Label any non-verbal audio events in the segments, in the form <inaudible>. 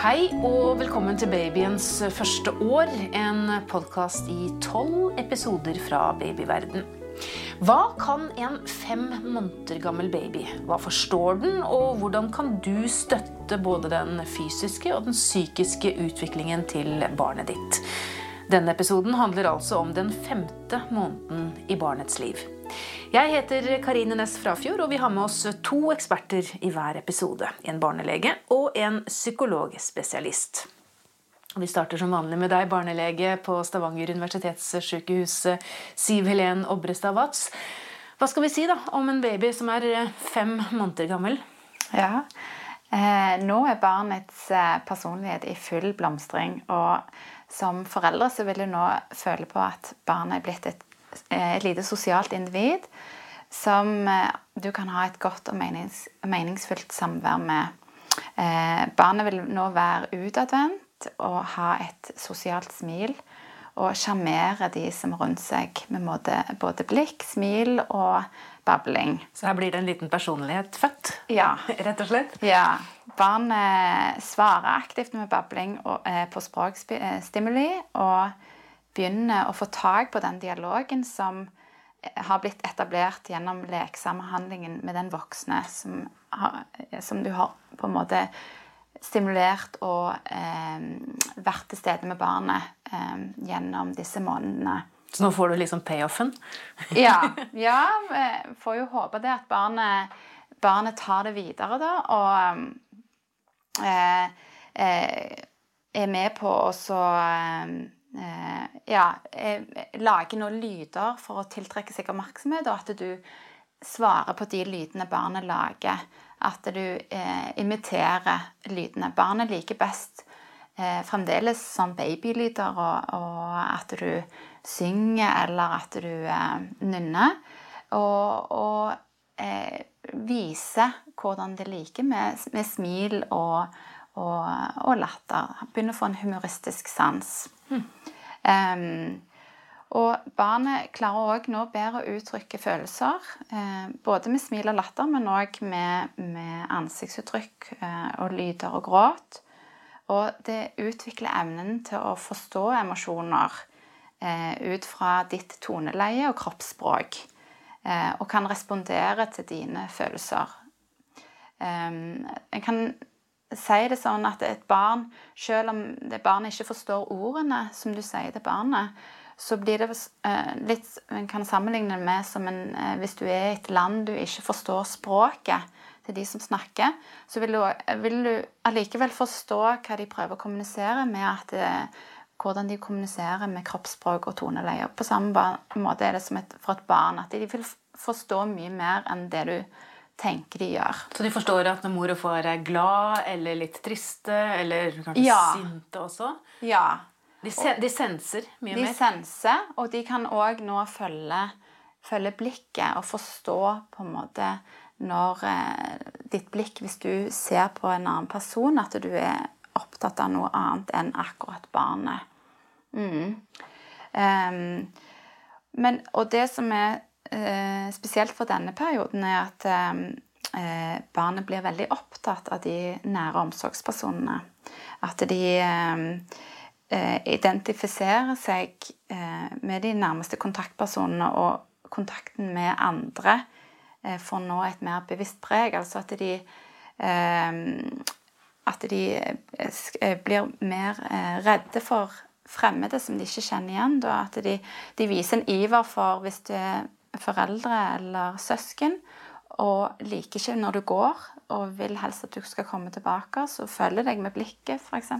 Hei og velkommen til babyens første år, en podkast i tolv episoder fra babyverden. Hva kan en fem måneder gammel baby? Hva forstår den, og hvordan kan du støtte både den fysiske og den psykiske utviklingen til barnet ditt? Denne episoden handler altså om den femte måneden i barnets liv. Jeg heter Karine Næss Frafjord, og vi har med oss to eksperter i hver episode. En barnelege og en psykologspesialist. Vi starter som vanlig med deg, barnelege på Stavanger universitetssykehus, Siv Helen Obrestad Watz. Hva skal vi si da om en baby som er fem måneder gammel? Ja, eh, Nå er barnets eh, personlighet i full blomstring. Og som foreldre så vil du nå føle på at barnet er blitt et Eh, et lite sosialt individ som eh, du kan ha et godt og menings, meningsfullt samvær med. Eh, barnet vil nå være utadvendt og ha et sosialt smil. Og sjarmere de som er rundt seg med både, både, blikk, smil og babling. Så her blir det en liten personlighet født? Ja. <laughs> Rett og slett? Ja. Barnet svarer aktivt med babling og, eh, på språkstimuli. og begynner å få tak på den dialogen som har blitt etablert gjennom leksamhandlingen med den voksne som, har, som, du har på en måte stimulert og eh, vært til stede med barnet eh, gjennom disse månedene. Så nå får du liksom payoffen? <laughs> ja. <laughs> ja jeg får jo håpe det at barnet, barnet tar det videre, da. Og eh, eh er med på å så eh, Eh, ja, eh, lage noen lyder for å tiltrekke seg oppmerksomhet, og at du svarer på de lydene barnet lager. At du eh, imiterer lydene. Barnet liker best eh, fremdeles sånn babylyder, og, og, at du synger, eller at du eh, nynner. Og, og eh, viser hvordan de liker, med, med smil og, og, og latter. Begynner å få en humoristisk sans. Mm. Um, og barnet klarer òg nå bedre å uttrykke følelser. Eh, både med smil og latter, men òg med, med, ansiktsuttrykk eh, og lyder og gråt. Og det utvikler evnen til å forstå emosjoner eh, ut fra ditt toneleie og kroppsspråk. Eh, og kan respondere til dine følelser. En kan si det sånn at et barn, selv om det barnet ikke forstår ordene som du sier til barnet, så blir det eh, litt En kan sammenligne det med som en eh, Hvis du er i et land du ikke forstår språket til de som snakker, så vil du, vil du allikevel forstå hva de prøver å kommunisere med at eh, hvordan de kommuniserer med kroppsspråk og toneleie. På samme måte er det som et, for et barn at de vil forstå mye mer enn det du tenker de gjør. Så de forstår at når mor og far er glad eller litt triste, eller kanskje ja. sinte også? Ja. De, sen de senser mye de mer? De senser, og de kan òg nå følge, følge, blikket og forstå på en måte når eh, ditt blikk Hvis du ser på en annen person, at du er opptatt av noe annet enn akkurat barnet. Mm. Um, men, og det som er spesielt for denne perioden, er at eh, barnet blir veldig opptatt av de nære omsorgspersonene. At de eh, identifiserer seg med de nærmeste kontaktpersonene, og kontakten med andre får nå et mer bevisst preg. Altså at de at de blir mer redde for fremmede som de ikke kjenner igjen. At de, de, viser en iver for hvis det foreldre eller søsken og liker ikke når du går, og vil helst at du skal komme tilbake, så følger deg med blikket, f.eks.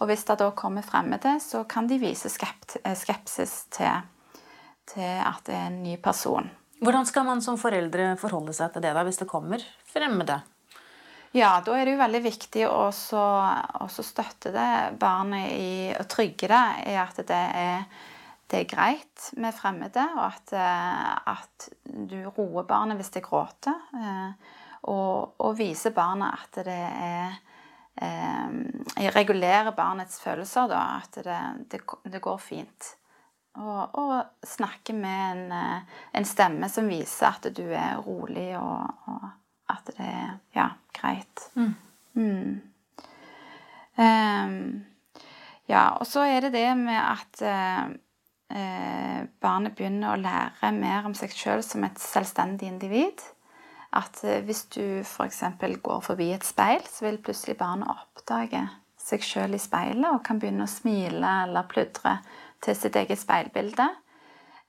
Og hvis det da kommer fremmede, så kan de vise eh, skepsis til, til, at det er en ny person. Hvordan skal man som foreldre forholde seg til det da, hvis det kommer fremmede? Ja, da er det jo veldig viktig å støtte det barnet i å trygge det i at det er det er greit med fremmede, og at, eh, at du roer barnet hvis det gråter. Eh, og, og viser barnet at det er eh, regulerer barnets følelser, da. At det, det, det går fint. Og, og snakke med en, en, stemme som viser at du er rolig, og, og at det er ja, greit. Mm. Mm. Ja, og så er det det med at eh, eh, barnet begynner å lære mer om seg sjøl som et selvstendig individ. At eh, hvis du f.eks. går forbi et speil, så vil plutselig barnet oppdage seg sjøl i speilet og kan begynne å smile eller pludre til sitt eget speilbilde.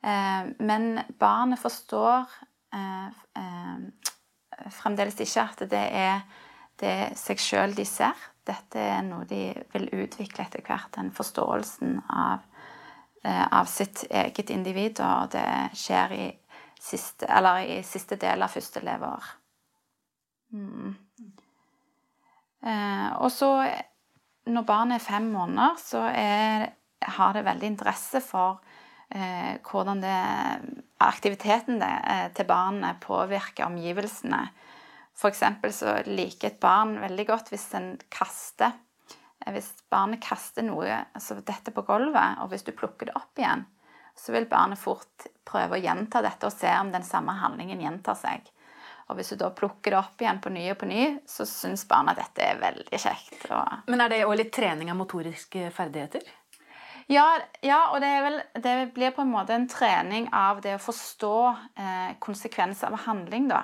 Eh, men barnet forstår fremdeles ikke at det er, det seg sjøl de ser dette er noe de vil utvikle etter hvert, den forståelsen av, av sitt eget individ, og det skjer i siste, i siste del av første leveår. Mm. Eh, og så, når barnet er fem måneder, så er, har det veldig interesse for eh, hvordan det, aktiviteten det, eh, til barnet påvirker omgivelsene. F.eks. så liker et barn veldig godt hvis en kaster eh, Hvis barnet kaster noe, altså dette på gulvet, og hvis du plukker det opp igjen, så vil barnet fort prøve å gjenta dette og se om den samme handlingen gjentar seg. Og hvis du da plukker det opp igjen på ny og på ny, så syns barnet at dette er veldig kjekt. Men er det òg litt trening av motoriske ferdigheter? Ja, ja, og det, vel, det, blir på en måte en trening av det å forstå eh, konsekvenser av handling. da.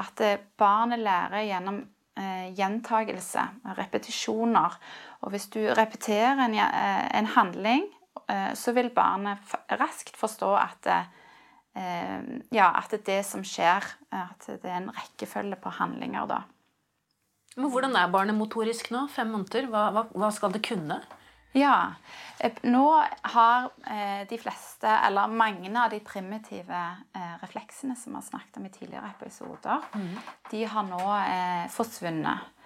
At eh, barnet lærer gjennom eh, gjentagelse, repetisjoner. Og hvis du repeterer en, eh, en handling, eh, så vil barnet raskt forstå at, eh, ja, at det som skjer, at det er en rekkefølge på handlinger. da. Men Hvordan er barnet motorisk nå? Fem måneder? Hva, hva, hva skal det kunne? Ja. Nå har eh, de fleste, eller mange av de primitive eh, refleksene som vi har snakket om i tidligere episoder, mm. de har nå eh, forsvunnet.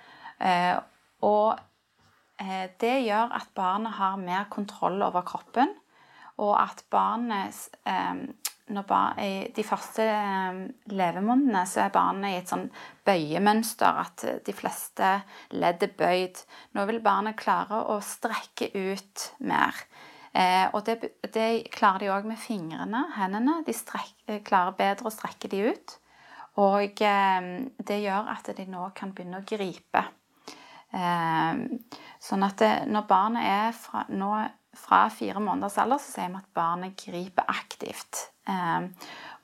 og det gjør at barnet har mer kontroll over kroppen, og at barnet bar, I de første eh, levemånedene så er barnet i et sånn bøyemønster, at de fleste ledd er bøyd. Nå vil barnet klare å strekke ut mer. Eh, og det, det, klarer de òg med fingrene, hendene. De strek, eh, klarer bedre å strekke de ut. Og eh, det gjør at de nå kan begynne å gripe. Eh, sånn at det, når barnet er fra, nå, fra fire måneders alder, så sier vi at barnet griper aktivt. Ehm,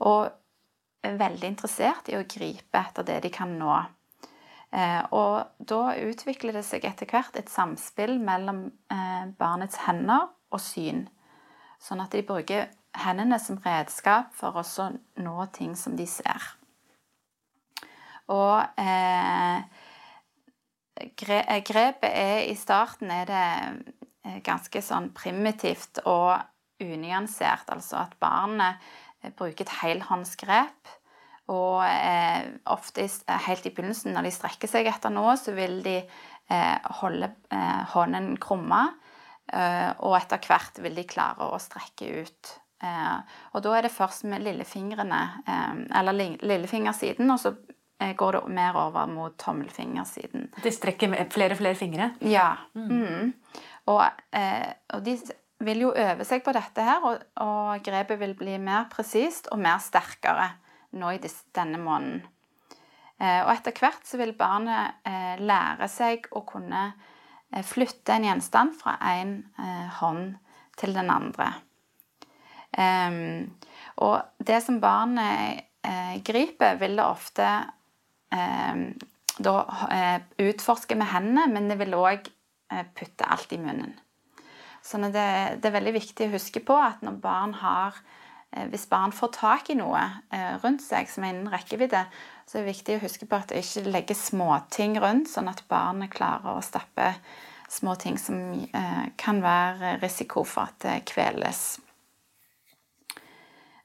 og er veldig interessert i å gripe etter det de kan nå. Ehm, og da utvikler det seg etter hvert et samspill mellom eh, barnets hender og syn. Sånn at de bruker hendene som redskap for å nå ting som de ser. Og eh, grepet er i starten er det eh, ganske sånn primitivt og unyansert. Altså at barnet eh, bruker et helhåndsgrep. Og eh, ofte eh, helt i begynnelsen, når de strekker seg etter noe, så vil de eh, holde eh, hånden krumma. Eh, og etter hvert vil de klare å strekke ut. og da er det først med lillefingrene, eller lillefingersiden, og så går det mer over mot tommelfingersiden. De strekker flere og flere fingre? Ja. Mm. Mm. Og, og de vil jo øve seg på dette her, og, og grepet vil bli mer presist og mer sterkere nå i denne måneden. Eh, og etter hvert så vil barnet eh, lære seg å kunne eh, flytte en gjenstand fra en eh, hånd til den andre. og det som barnet eh, griper, vil det ofte da utforske med hendene, men det vil òg putte alt i munnen. Sånn det, det, er veldig viktig å huske på at når barn har eh, Hvis barn får tak i noe eh, rundt seg som er innen rekkevidde, så er det viktig å huske på at det ikke legger småting rundt, sånn at barnet klarer å stappe små ting som eh, kan være risiko for at det kveles.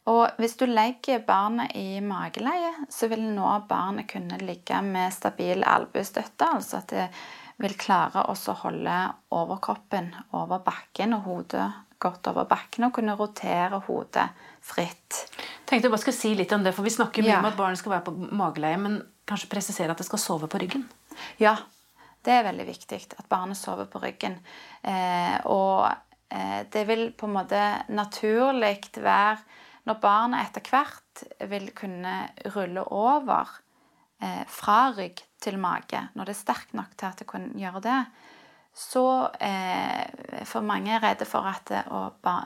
Og hvis du legger barnet i mageleie, så vil nå barnet kunne ligge med stabil albuestøtte, altså at det vil klare å holde overkroppen over bakken og hodet godt over bakken og kunne rotere hodet fritt. Tenkte jeg bare skulle si litt om det, for Vi snakker mye ja. om at barnet skal være på mageleie, men kanskje presisere at det skal sove på ryggen? Ja, det er veldig viktig at barnet sover på ryggen. Eh, og eh, det vil på en måte naturlig være Når barnet etter hvert vil kunne rulle over eh, fra rygg til mage, når det er sterkt nok til at det kan gjøre det, så eh, For mange er redde for at eh,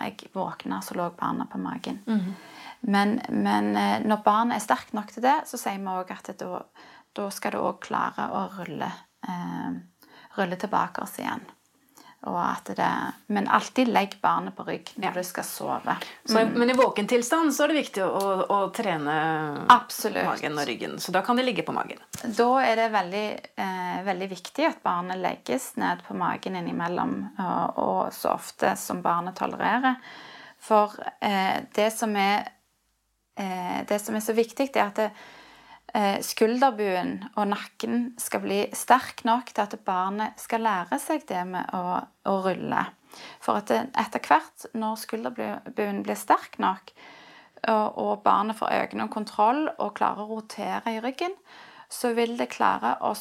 jeg våkner, så lå barna på magen. Mhm. Men, men eh, når barnet er sterkt nok til det, så sier vi òg at da, da skal det òg klare å rulle, eh, rulle tilbake oss igjen. Og at det, men alltid legg barnet på rygg når Ja. du skal sove. Så, Men i våken tilstand så er det viktig å, å, trene Absolutt. magen og ryggen. Så da kan de ligge på magen. Da er det veldig, eh, veldig viktig at barnet legges ned på magen innimellom, og, og så ofte som barnet tolererer. For eh, det, som er, eh, det som er så viktig, det er at det, skulderbuen og nakken skal bli sterk nok til at barnet skal lære seg det med å, å rulle. For at etter hvert, når skulderbuen blir sterk nok, og, og barnet får økende kontroll og klarer å rotere i ryggen, så vil det klare å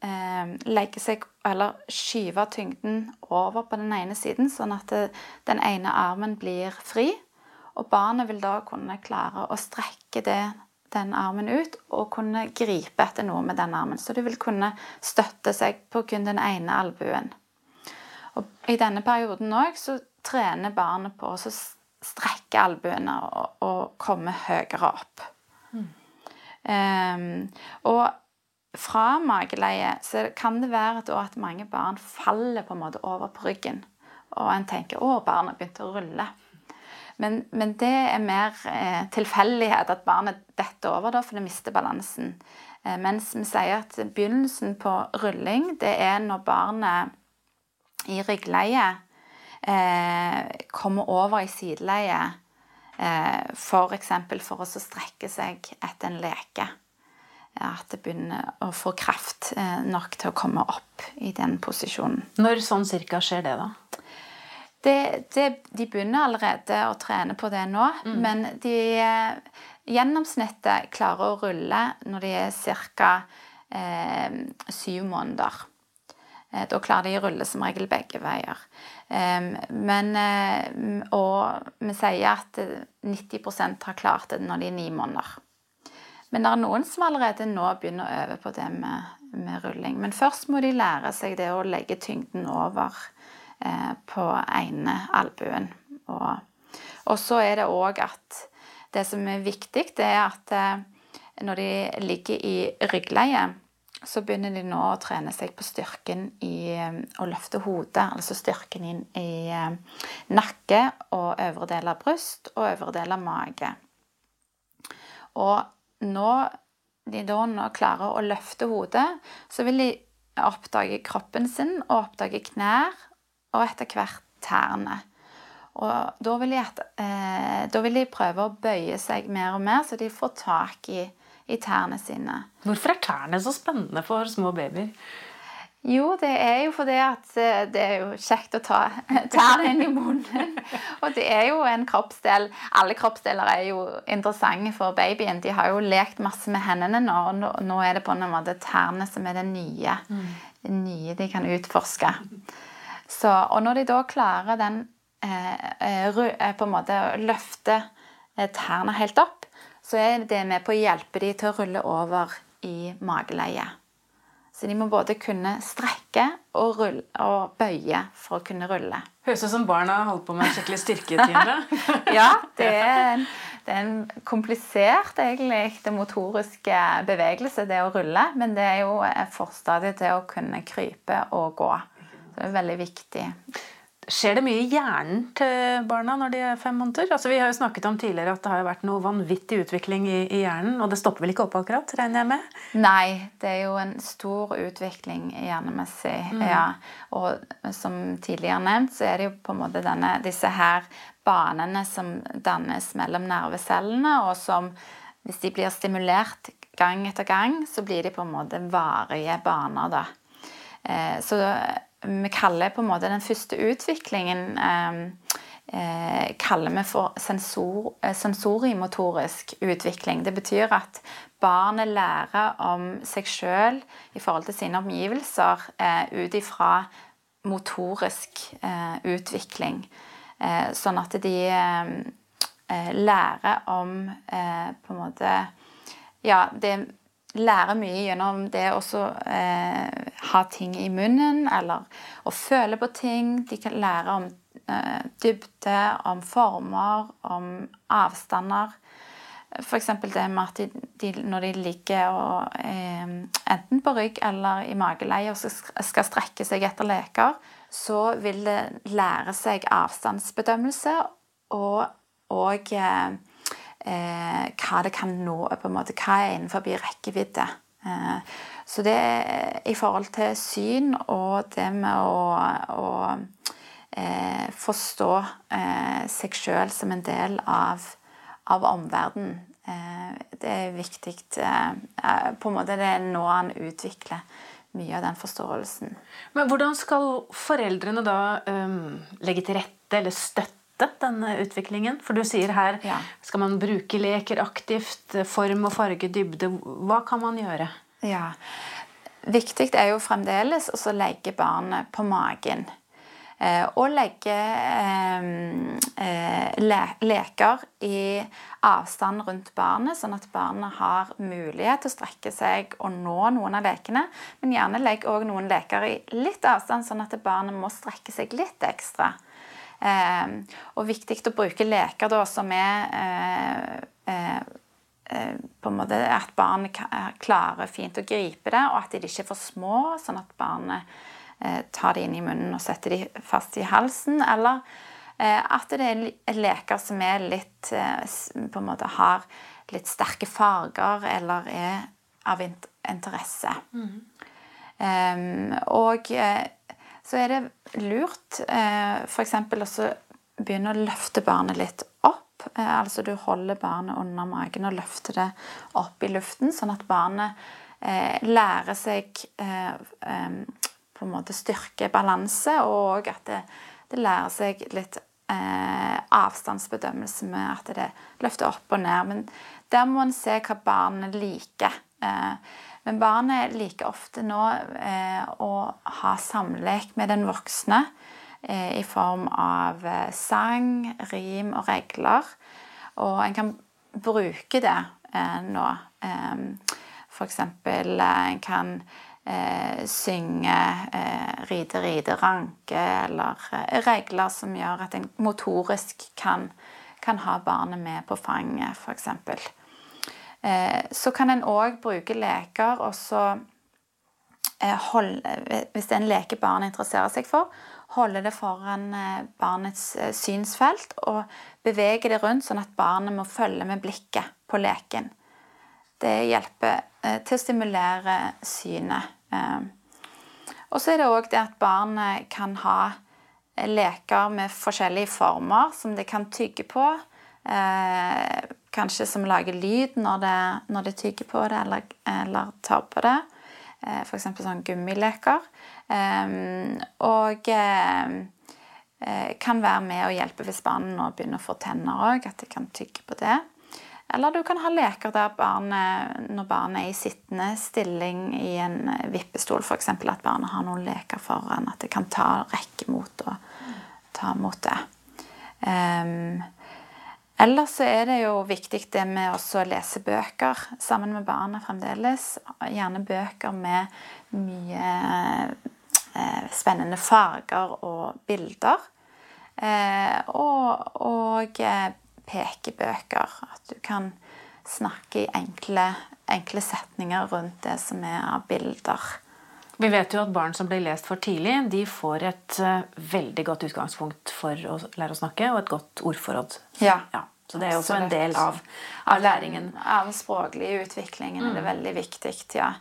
eh, legge seg, eller skyve tyngden over på den ene siden, sånn at det, den ene armen blir fri. Og barnet vil da kunne klare å strekke det, den armen ut og kunne gripe etter noe med den armen. Så du vil kunne støtte seg på kun den ene albuen. Og I denne perioden òg så trener barnet på å strekke albuene og, og komme høyere opp. Ehm, og fra mageleie så kan det være at mange barn faller på en måte over på ryggen. Og en tenker 'Å, barnet begynte å rulle'. Men, men det er mer eh, tilfeldighet at barnet detter over, da, for det mister balansen. Eh, mens vi sier at begynnelsen på rulling, det er når barnet i ryggleie eh, kommer over i sideleie, eh, f.eks. For, for å strekke seg etter en leke. At det begynner å få kraft eh, nok til å komme opp i den posisjonen. Når sånn cirka skjer det, da? Det, det, de begynner allerede å trene på det nå, men de eh, gjennomsnittet klarer å rulle når de er ca. Eh, syv måneder. Eh, da klarer de å rulle som regel begge veier. Eh, men, og vi sier at eh, 90% har klart det når de er ni måneder. Men det er noen som allerede nå begynner å øve på det med, med rulling. Men først må de lære seg det å legge tyngden over på ene albuen. Og, og så er det òg at det som er viktig, det er at eh, når de ligger i ryggleie, så begynner de nå å trene seg på styrken i eh, å løfte hodet. Altså styrken inn i eh, nakke og øvre del av bryst og øvre del av mage. Og når de da nå klarer å løfte hodet, så vil de oppdage kroppen sin og oppdage knær og etter hvert tærne. Og da vil, de et, eh, da vil de prøve å bøye seg mer og mer, så de får tak i, i tærne sine. Hvorfor er tærne så spennende for små babyer? Jo, det er jo fordi at eh, det er jo kjekt å ta <laughs> tærne inn i munnen. <laughs> Og det er jo en kroppsdel Alle kroppsdeler er jo interessante for babyen. De har jo lekt masse med hendene nå, og nå, er det på en måte tærne som er det nye. Det nye de kan utforske. Så, og når de da klarer den eh, eh, eh, på en måte å løfte eh, tærne helt opp, så er det med på å hjelpe de til å rulle over i mageleie. Så de må både kunne strekke og, rulle, og bøye for å kunne rulle. Høres ut som barna holdt på med en skikkelig styrketime. <laughs> Ja, det er en, det er en komplisert egentlig, det motoriske bevegelse, det å rulle. Men det er jo forstadiet til å kunne krype og gå. Det er veldig viktig. Skjer det mye i hjernen til barna når de er fem måneder? Altså, vi har jo snakket om tidligere at det har vært noe vanvittig utvikling i, i hjernen, og det stopper vel ikke opp akkurat, regner jeg med? Nei, det er jo en stor utvikling hjernemessig. Ja. Og som tidligere nevnt, så er det jo på en måte denne, disse her banene som dannes mellom nervecellene, og som hvis de blir stimulert gang etter gang, så blir de på en måte varige baner, da. Eh, så vi kaller på en måte den første utviklingen eh, eh, kaller vi for sensor, eh, sensorimotorisk utvikling. Det betyr at barnet lærer om seg sjøl i forhold til sine omgivelser eh, ut ifra motorisk utvikling. Sånn at de eh, eh, lærer om på en måte Ja, det, lærer mye gjennom det å eh, ha ting i munnen eller å føle på ting. De kan lære om eh, dybde, om former, om avstander. F.eks. det med at de, de, når de ligger og, eh, enten på rygg eller i mageleie og skal strekke seg etter leker, så vil det lære seg avstandsbedømmelse og, og eh, eh, hva det kan nå, på en måte, hva er innenfor rekkevidde. Eh, så det er i forhold til syn og det med å, å eh, forstå eh, seg sjøl som en del av, av omverdenen. Eh, det er viktig. Eh, på en måte det er nå han utvikler mye av den forståelsen. Men hvordan skal foreldrene da um, legge til rette eller støtte denne utviklingen? For du sier her ja. skal man bruke leker aktivt, form og farge, dybde. Hva kan man gjøre? Ja, Viktig er jo fremdeles å legge barnet på magen. Eh, og legge eh, eh, le leker i avstand rundt barnet, sånn at barnet har mulighet til å strekke seg og nå noen av lekene. Men gjerne legg òg noen leker i litt avstand, sånn at barnet må strekke seg litt ekstra. Eh, og viktig å bruke leker da, som er eh, eh, eh, på en måte at barnet klarer fint å gripe det, og at de ikke er for små, sånn at barnet eh, tar det inn i munnen og setter de fast i halsen. Eller eh, at det er leker som er litt på en måte har litt sterke farger, eller er av interesse. Mm. Um, og så er det lurt eh, f.eks. å begynne å løfte barnet litt opp. Eh, altså du holder barnet under magen og løfter det opp i luften, sånn at barnet eh, lærer seg eh, eh, på en måte styrke, balanse, og at det, det lærer seg litt eh, avstandsbedømmelse med at det løfter opp og ned. Men der må en se hva barnet liker. Eh, men barnet liker ofte nå eh, å ha samlek med den voksne eh, i form av eh, sang, rim og regler. Og en kan bruke det eh, nå. Eh, F.eks. Eh, en kan eh, synge ride, ride, ranke, eller regler som gjør at en motorisk kan, kan ha barnet med på fanget, f.eks. Eh, så kan en òg bruke leker og så eh, holde Hvis det er en leke barnet interesserer seg for, holde det foran eh, barnets synsfelt og bevege det rundt, sånn at barnet må følge med blikket på leken. Det hjelper til å stimulere synet. Og så er det òg det at barnet kan ha leker med forskjellige former som det kan tygge på kanskje som lager lyd når det, når det tygger på det eller, eller tar på det. Eh, F.eks. sånn gummileker. Um, og eh, kan være med og hjelpe hvis barnet nå begynner å få tenner òg, at de kan tygge på det. Eller du kan ha leker der barnet, når barnet er i sittende stilling i en vippestol, f.eks. at barnet har noen leker foran, at det kan ta rekke mot og ta mot det. Um, Ellers så er det jo viktig det med å lese bøker sammen med barna fremdeles. Gjerne bøker med mye eh, spennende farger og bilder. Eh, og, og eh, pekebøker. At du kan snakke i enkle, enkle setninger rundt det som er av bilder. Vi vet jo at barn som blir lest for tidlig, de får et uh, veldig godt utgangspunkt for å lære å snakke, og et godt ordforråd. Ja. ja. Så det er også en del av, av læringen. Av den språklige utviklingen er det mm. veldig viktig. ja.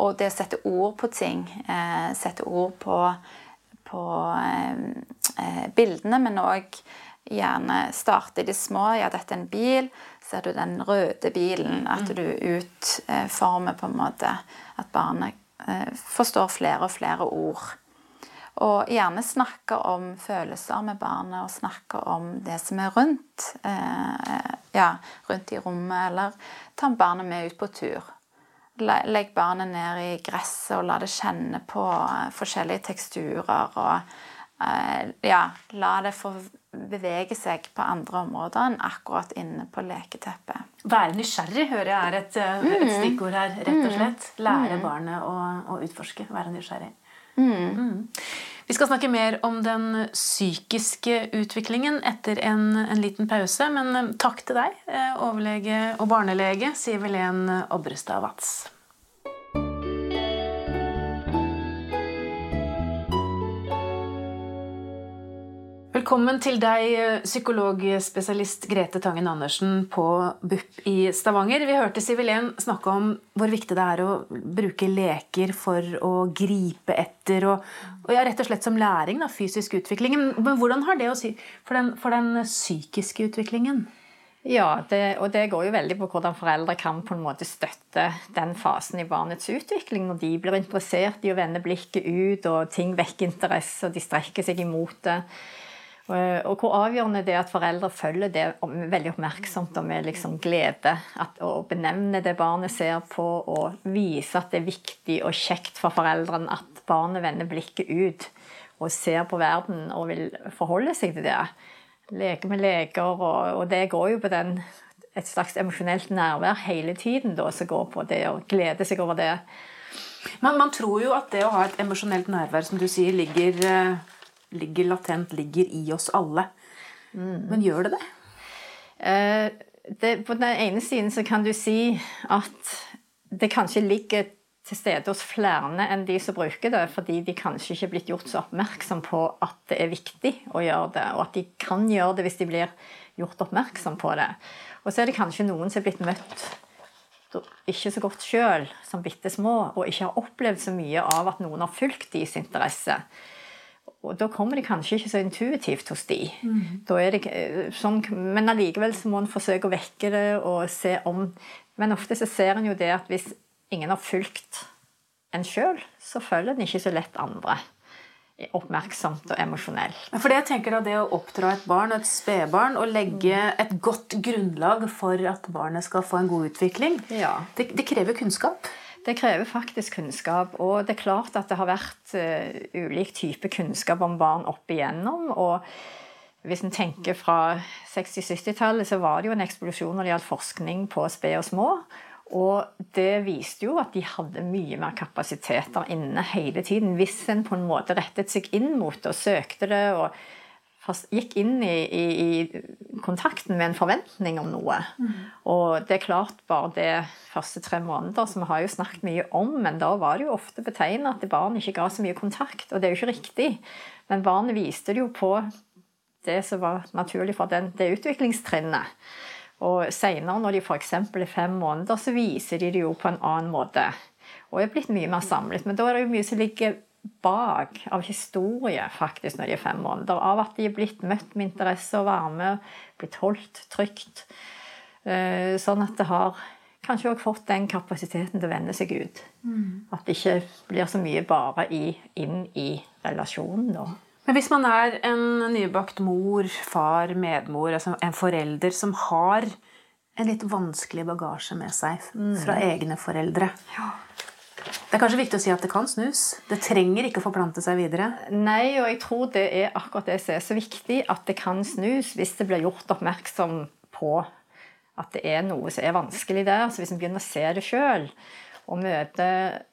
Og det å sette ord på ting. Eh, sette ord på, på eh, eh bildene, men òg gjerne starte i det små. Ja, dette er en bil. Ser du den røde bilen? At mm. du utformer på en måte at barnet Eh, forstår flere og flere ord. Og gjerne snakke om følelser med barnet, og snakke om det som er rundt. Eh, ja, rundt i rommet, eller ta barnet med ut på tur. Legg barnet ned i gresset og la det kjenne på eh, forskjellige teksturer. Og eh, ja, la det få bevege seg på andre områder enn akkurat inne på leketeppet. Være nysgjerrig hører jeg er et, eh, et stikkord her. rett og slett. Lære barnet å, å utforske. Være nysgjerrig. Mm. Vi skal snakke mer om den psykiske utviklingen etter en, en liten pause. Men eh, takk til deg, eh, overlege og barnelege Siv Helen Obrestad Watz. Velkommen til deg, psykologspesialist Grete Tangen Andersen på BUP i Stavanger. Vi hørte Sivilén snakke om hvor viktig det er å bruke leker for å gripe etter. Og, og ja, rett og slett som læring, da, fysisk utvikling. Men hvordan har det å si for den, for den psykiske utviklingen? Ja, det, og det går jo veldig på hvordan foreldre kan på en måte støtte den fasen i barnets utvikling. Når de blir interessert i å vende blikket ut, og ting vekker interesse, og de strekker seg imot det. Og hvor avgjørende det er at foreldre følger det veldig oppmerksomt og med liksom glede. At, å benevne det barnet ser på, og vise at det er viktig og kjekt for foreldrene at barnet vender blikket ut og ser på verden og vil forholde seg til det. Leke med leker, og, og det går jo på den, et slags emosjonelt nærvær hele tiden da, som går på det å glede seg over det. Men man tror jo at det å ha et emosjonelt nærvær, som du sier, ligger eh, ligger latent, ligger i oss alle. Mm. Men gjør det det? Eh, det? På den ene siden så kan du si at det kanskje ligger til stede hos flere enn de som bruker det, fordi de kanskje ikke er blitt gjort så oppmerksom på at det er viktig å gjøre det, og at de kan gjøre det hvis de blir gjort oppmerksom på det. Og så er det kanskje noen som er blitt møtt ikke så godt sjøl, som bitte små, og ikke har opplevd så mye av at noen har fulgt deres interesse. Og da kommer det kanskje ikke så intuitivt hos de. Mm. Det, sånn, men allikevel så må en forsøke å vekke det og se om Men ofte så ser en jo det at hvis ingen har fulgt en sjøl, så følger en ikke så lett andre oppmerksomt og emosjonell. For det jeg tenker da, det å oppdra et barn, et spedbarn, og legge et godt grunnlag for at barnet skal få en god utvikling, ja. det, det krever kunnskap? Det krever faktisk kunnskap. Og det er klart at det har vært uh, ulik type kunnskap om barn opp igjennom. og hvis en tenker fra 60-70-tallet, så var det jo en eksplosjon når det gjaldt forskning på sped og små. Og det viste jo at de hadde mye mer kapasiteter inne hele tiden. Hvis en på en måte rettet seg inn mot det og søkte det og gikk inn i, i, i, kontakten med en forventning om noe. Mm. Og det er klart bare det første tre måneder, som vi har jo snakket mye om, men da var det jo ofte betegnet at barn ikke ga så mye kontakt. Og det er jo ikke riktig. Men barnet viste det jo på det som var naturlig for den, det utviklingstrinnet. Og seinere, når de f.eks. er fem måneder, så viser de det jo på en annen måte. Og er blitt mye mer samlet. Men da er det jo mye som ligger bak av historie faktisk når de er fem måneder. Av at de er blitt møtt med interesse og varme, blitt holdt trygt. Eh, sånn at det har kanskje òg fått den kapasiteten til å vende seg ut. Mm. At det ikke blir så mye bare i, inn i relasjonen. da. Men hvis man er en nybakt mor, far, medmor, altså en forelder som har en litt vanskelig bagasje med seg fra mm. egne foreldre ja det er kanskje viktig å si at det kan snus. Det trenger ikke å forplante seg videre. Nei, og jeg tror det er akkurat det som er så viktig, at det kan snus hvis det blir gjort oppmerksom på at det er noe som er vanskelig der. Så hvis en begynner å se det sjøl, og møter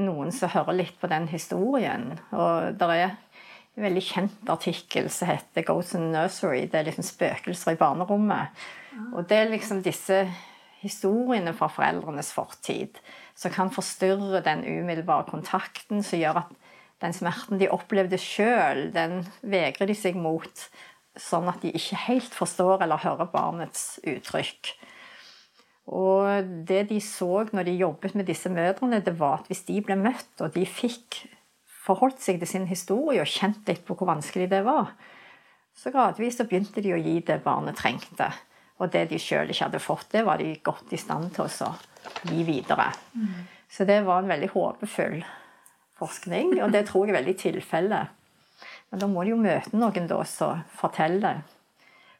noen som hører litt på den historien Og der er en veldig kjent artikkel som heter 'Goats in Nursery'. Det er liksom spøkelser i barnerommet. Og det er liksom disse historiene fra foreldrenes fortid som kan forstyrre den umiddelbare kontakten, som gjør at den smerten de opplevde sjøl, den vegrer de seg mot, sånn at de ikke helt forstår eller hører barnets uttrykk. Og det de så når de jobbet med disse mødrene, det var at hvis de ble møtt, og de fikk forholdt seg til sin historie og kjent litt på hvor vanskelig det var, så gradvis så begynte de å gi det barnet trengte. Og det de sjøl ikke hadde fått, det var de godt i stand til å gi videre. Mm. Så det var en veldig håpefull forskning, og det tror jeg er veldig tilfelle. Men da må de jo møte noen da som forteller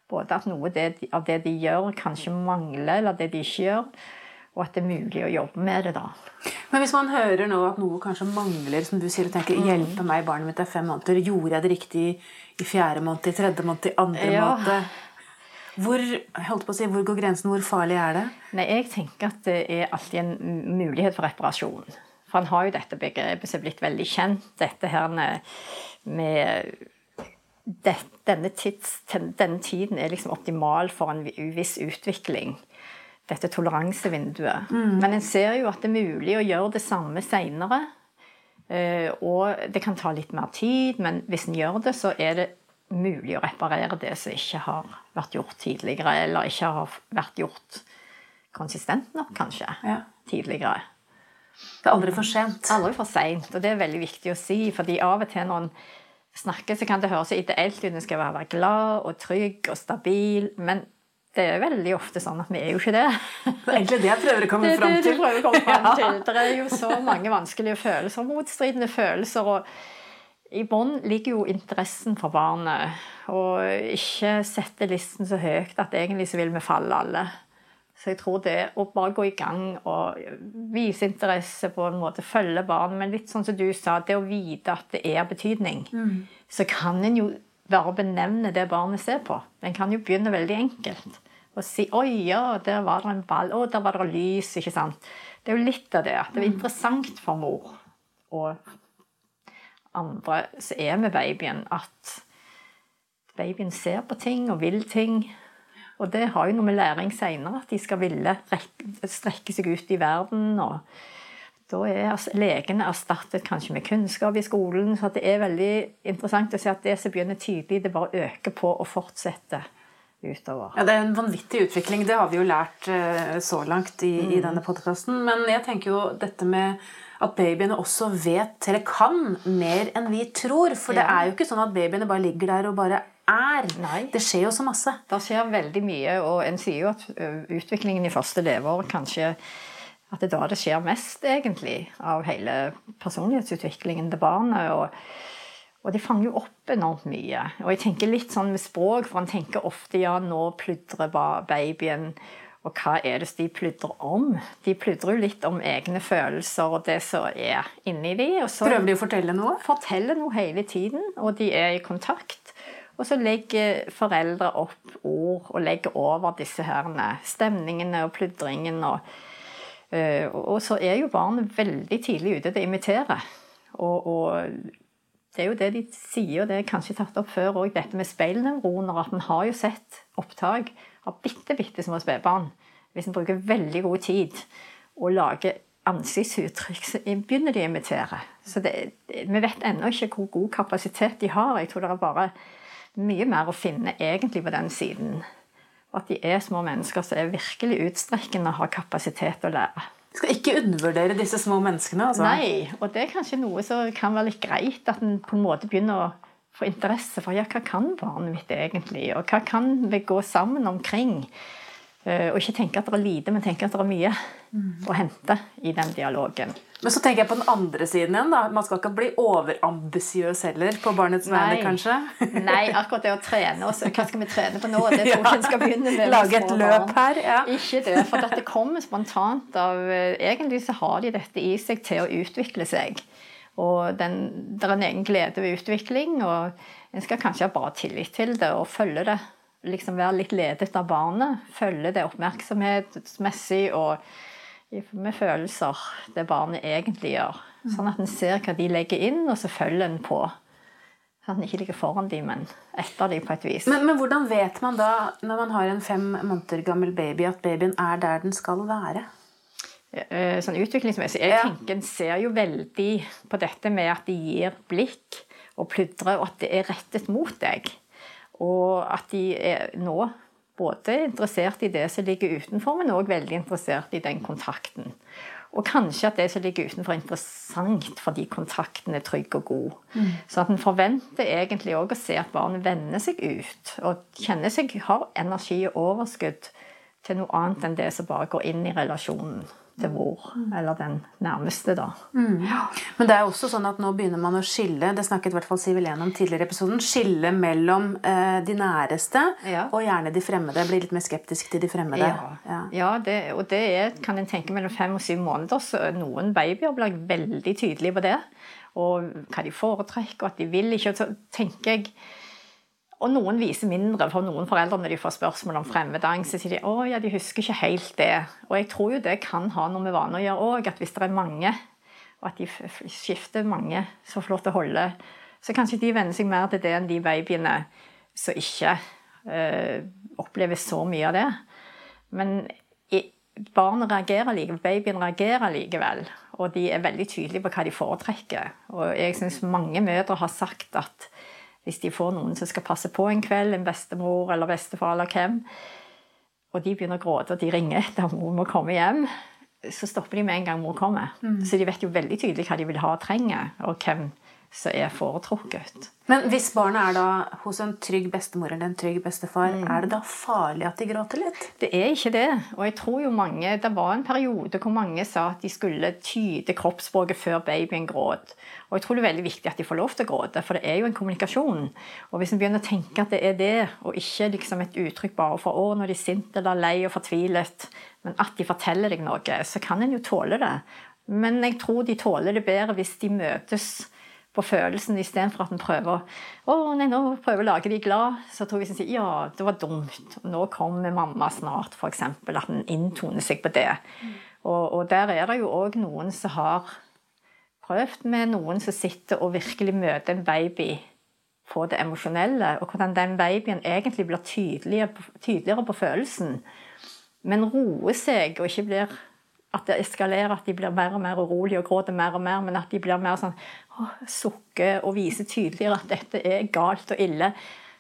både at noe av det de gjør, kanskje mangler, eller det de ikke gjør. og at det er mulig å jobbe med det. da. Men hvis man hører nå at noe kanskje mangler, som du sier, og tenker 'hjelpe meg, barnet mitt er fem måneder', gjorde jeg det riktig i fjerde måned, i tredje måned, i andre Ja. måned? Hvor, si, hvor går grensen? Hvor farlig er det? Nei, Jeg tenker at det er alltid en mulighet for reparasjon. For han har jo dette begrepet som er blitt veldig kjent, dette her med, det, denne, tids, denne tiden er liksom optimal for en vi- viss utvikling. Dette toleransevinduet. Men en ser jo at det er mulig å gjøre det samme seinere. Og det kan ta litt mer tid, men hvis en gjør det, så er det mulig å reparere det som ikke har vært gjort tidligere, eller ikke har vært gjort konsistent nok, kanskje, Ja. tidligere. Det er aldri for sent. Aldri for seint, og det er veldig viktig å si. fordi av og til når en snakker, så kan det høres ideelt ut. En skal være glad og trygg og stabil. Men det er veldig ofte sånn at vi er jo ikke det. <laughs> Det er egentlig det jeg prøver å komme Det fram det til. prøver å komme fram <laughs> Ja. til. Det er jo så mange vanskelige følelser, motstridende følelser. og i bunnen ligger jo interessen for barnet. Og ikke sette listen så høyt at egentlig så vil vi falle alle. Så jeg tror det å bare gå i gang og vise interesse på en måte, følge barnet, men litt sånn som du sa, det å vite at det er betydning, så kan en jo bare benevne det barnet ser på. En kan jo begynne veldig enkelt. Og si 'Oi, ja, der var det en ball. Å, der var det lys.' ikke sant? Det er jo litt av det. At det er interessant for mor og andre som er med babyen, at babyen ser på ting og vil ting. Og det har jo noe med læring seinere, at de skal ville strekke seg ut i verden. og da er legene erstattet kanskje med kunnskap i skolen. Så det er veldig interessant å se at det som begynner tidlig, det bare øker på og fortsetter utover. Ja, Det er en vanvittig utvikling. Det har vi jo lært eh, så langt i, i denne podkasten. Men jeg tenker jo dette med at babyene også vet, eller kan, mer enn vi tror. For det Ja. er jo ikke sånn at babyene bare ligger der og bare er. Nei. Det skjer jo så masse. Det skjer veldig mye, og en sier jo at utviklingen i første leveår kanskje at det er da det skjer mest, egentlig, av hele personlighetsutviklingen til barnet. Og, og de fanger jo opp enormt mye. Og jeg tenker litt sånn med språk, for han tenker ofte ja, nå pludrer babyen. Og hva er det de pludrer om? De pludrer jo litt om egne følelser og det som er inni de. Prøver de å fortelle noe? forteller noe hele tiden, og de er i kontakt. Og så legger foreldre opp ord og legger over disse herne stemningene og pludringen. Og, øh, og så er jo barnet veldig tidlig ute til å imitere. Og, og det er jo det de sier, og det er kanskje tatt opp før òg, dette med speilnevroner. At en har jo sett opptak av bitte, bitte små spedbarn. Hvis en bruker veldig god tid og lager ansiktsuttrykk, så begynner de å imitere. Så det, vi vet ennå ikke hvor god kapasitet de har. Jeg tror det er bare mye mer å finne egentlig på den siden. Og at de er små mennesker som er virkelig utstrekkende og har kapasitet til å lære. Du skal ikke undervurdere disse små menneskene. altså. Nei, og det er kanskje noe som kan være litt greit, at en på en måte begynner å få interesse for ja, hva kan barnet mitt egentlig, og hva kan vi gå sammen omkring? Eh, Og ikke tenke at det er lite, men tenke at det er mye å hente i den dialogen. Men så tenker jeg på den andre siden igjen. da. Man skal ikke bli overambisiøs heller på barnets vegne, kanskje. <laughs> Nei, akkurat det å trene oss, Hva skal vi trene på nå? Det tror jeg <laughs> Ja. skal begynne med. Lage et løp barn. her. ja. Ikke det, for dette kommer spontant av eh, Egentlig så har de dette i seg til å utvikle seg. Og den, det er en egen glede ved utvikling, og en skal kanskje ha bare tillit til det og følge det. Liksom være litt ledet av barnet. Følge det oppmerksomhetsmessig og med følelser, det barnet egentlig gjør. Sånn at en ser hva de legger inn, og så følger en på. Sånn at en ikke ligger foran dem, men etter dem på et vis. Men, men hvordan vet man da, når man har en fem måneder gammel baby, at babyen er der den skal være? Eh, sånn utviklingsmessig. Jeg tenker En ser jo veldig på dette med at de gir blikk og pludrer, og at det er rettet mot deg. Og at de er nå både interessert i det som ligger utenfor, men òg veldig interessert i den kontakten. Og kanskje at det som ligger utenfor, er interessant fordi kontakten er trygg og god. Så at en forventer egentlig òg å se at barnet vender seg ut og kjenner seg har energi og overskudd til noe annet enn det som bare går inn i relasjonen. Til vår. eller den nærmeste, da. Men det er også sånn at nå begynner man å skille det snakket i hvert fall Siv Helene om tidligere i episoden, skille mellom eh, de næreste Ja. og gjerne de fremmede. Bli litt mer skeptisk til de fremmede. Ja, ja det, og det er, kan en tenke mellom fem og syv måneder. Så noen babyer blir veldig tydelige på det. Og hva de foretrekker, og at de vil ikke. Og så tenker jeg Og noen viser mindre, for noen foreldre når de får spørsmål om fremmedangst, så sier de å ja, de husker ikke helt det. Og jeg tror jo det kan ha noe med vaner å gjøre òg, at hvis det er mange, og at de skifter mange som får lov til å holde, så kanskje de venner seg mer til det enn de babyene som ikke øh, opplever så mye av det. Men barnet reagerer likevel, babyen reagerer likevel. Og de er veldig tydelige på hva de foretrekker. Og jeg syns mange mødre har sagt at hvis de får noen som skal passe på en kveld, en bestemor eller bestefar eller hvem, og de begynner å gråte, og de ringer <laughs> etter mor må komme hjem, så stopper de med en gang mor kommer. Så de vet jo veldig tydelig hva de vil ha og trenger, og hvem som er foretrukket. Men hvis barnet er da hos en trygg bestemor eller en trygg bestefar, er det da farlig at de gråter litt? Det er ikke det. Og jeg tror jo mange, Det var en periode hvor mange sa at de skulle tyde kroppsspråket før babyen gråt. Og jeg tror det er veldig viktig at de får lov til å gråte, for det er jo en kommunikasjon. Og hvis en begynner å tenke at det er det, og ikke liksom et uttrykk bare for å, når de er sinte eller lei og fortvilet, men at de forteller deg noe, så kan en jo tåle det. Men jeg tror de tåler det bedre hvis de møtes på følelsen istedenfor at en prøver å nei, nå prøver å lage de glad. Så tror jeg en sier ja, det var dumt, nå kommer mamma snart, f.eks. At en inntoner seg på det. Og, og der er det jo òg noen som har prøvd med noen som sitter og virkelig møter en baby på det emosjonelle, og hvordan den babyen egentlig blir tydeligere, på- tydeligere på følelsen, men roer seg og ikke blir at det eskalerer, at de blir mer og mer urolige og gråter mer og mer, men at de blir mer sånn åh, sukker og viser tydeligere at dette er galt og ille.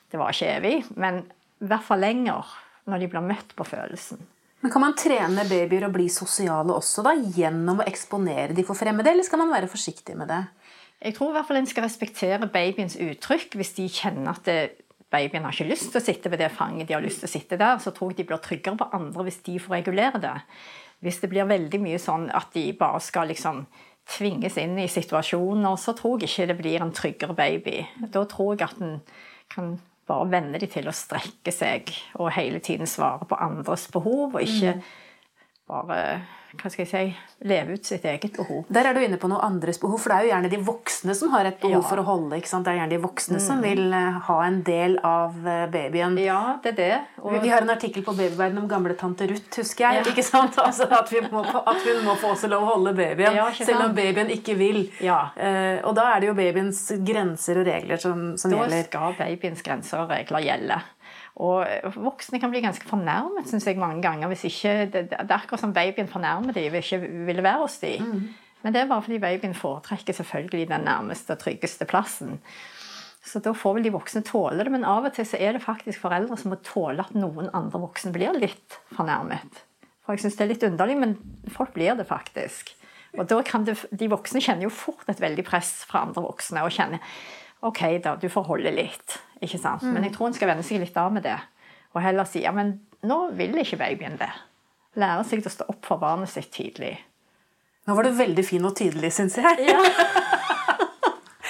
Det var ikke evig, men i hvert fall lenger når de blir møtt på følelsen. Men Kan man trene babyer å bli sosiale også da, gjennom å eksponere de for fremmede, eller skal man være forsiktig med det? Jeg tror i hvert fall en skal respektere babyens uttrykk hvis de kjenner at det, babyen har ikke lyst til å sitte ved det fanget de har lyst til å sitte der, så tror jeg de blir tryggere på andre hvis de får regulere det. Hvis det blir veldig mye sånn at de bare skal liksom tvinges inn i situasjoner, så tror jeg ikke det blir en tryggere baby. Da tror jeg at en kan bare venne de til å strekke seg og hele tiden svare på andres behov, og ikke bare hva skal jeg si, leve ut sitt eget behov. Der er du inne på noe andres behov, for det er jo gjerne de voksne som har et behov Ja. Mm. for å holde. ikke sant? Det er gjerne de voksne som vil eh, ha en del av eh, babyen. Ja, det er det. Og Vi har en artikkel på Babyverden om gamle tante Ruth, husker jeg. Ja. ikke sant? <laughs> Altså At, vi må, at hun må få også lov å holde babyen, Ja, selv om babyen ikke vil. Ja. Eh, og da er det jo babyens grenser og regler som, som Da gjelder. skal babyens grenser og regler gjelde. Og voksne kan bli ganske fornærmet synes jeg, mange ganger. hvis ikke, Det, det er akkurat som babyen fornærmer dem og ikke ville være hos dem. Men det er bare fordi babyen foretrekker selvfølgelig den nærmeste og tryggeste plassen. Så da får vel de voksne tåle det, men av og til så er det faktisk foreldre som må tåle at noen andre voksne blir litt fornærmet. For jeg synes det er litt underlig, men folk blir det faktisk. Og da kan det, De voksne kjenner jo fort et veldig press fra andre voksne og kjenner OK, da, du får holde litt. ikke sant? Men jeg tror en skal venne seg litt av med det. Og heller si ja, men nå vil ikke babyen det. Lære seg å stå opp for barnet sitt tidlig. Nå var du veldig fin og tydelig, syns jeg. <laughs>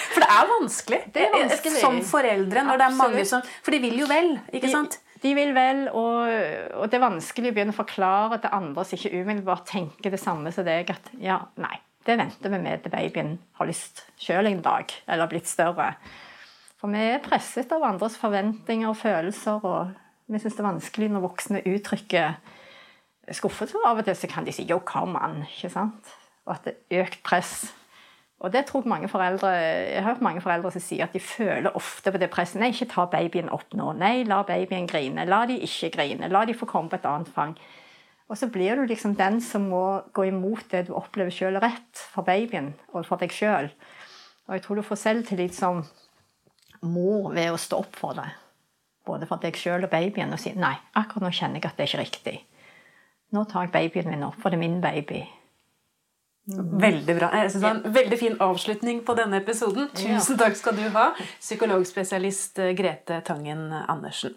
For det er vanskelig. Det er vanskelig. Som foreldre. når det er mange som, For de vil jo vel, ikke sant? De, de vil vel, og, og det er vanskelig å begynne å forklare til andre som ikke umiddelbart tenker det samme som deg, at ja, nei, det venter vi med til babyen har lyst sjøl en dag, eller blitt større. For vi er presset av andres forventninger og følelser, og vi syns det er vanskelig når voksne uttrykker skuffelse. Av og til så kan de si 'jo, come on', ikke sant? Og at det er økt press. Og det tror jeg mange foreldre, Jeg har hørt mange foreldre som sier at de føler ofte på det presset. Nei, ikke ta babyen opp nå. Nei, la babyen grine. La de ikke grine. La de få komme på et annet fang. Og så blir du liksom den som må gå imot det du opplever sjøl rett for babyen og for deg sjøl. Og jeg tror du får selvtillit som mor ved å stå opp for det. Både for deg sjøl og babyen og si nei, akkurat nå kjenner jeg at det er ikke riktig. Nå tar jeg babyen min opp, for det er min baby. Veldig bra. Jeg synes det var En veldig fin avslutning på denne episoden. Tusen takk skal du ha, psykologspesialist eh, Grete Tangen Andersen.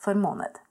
for måned.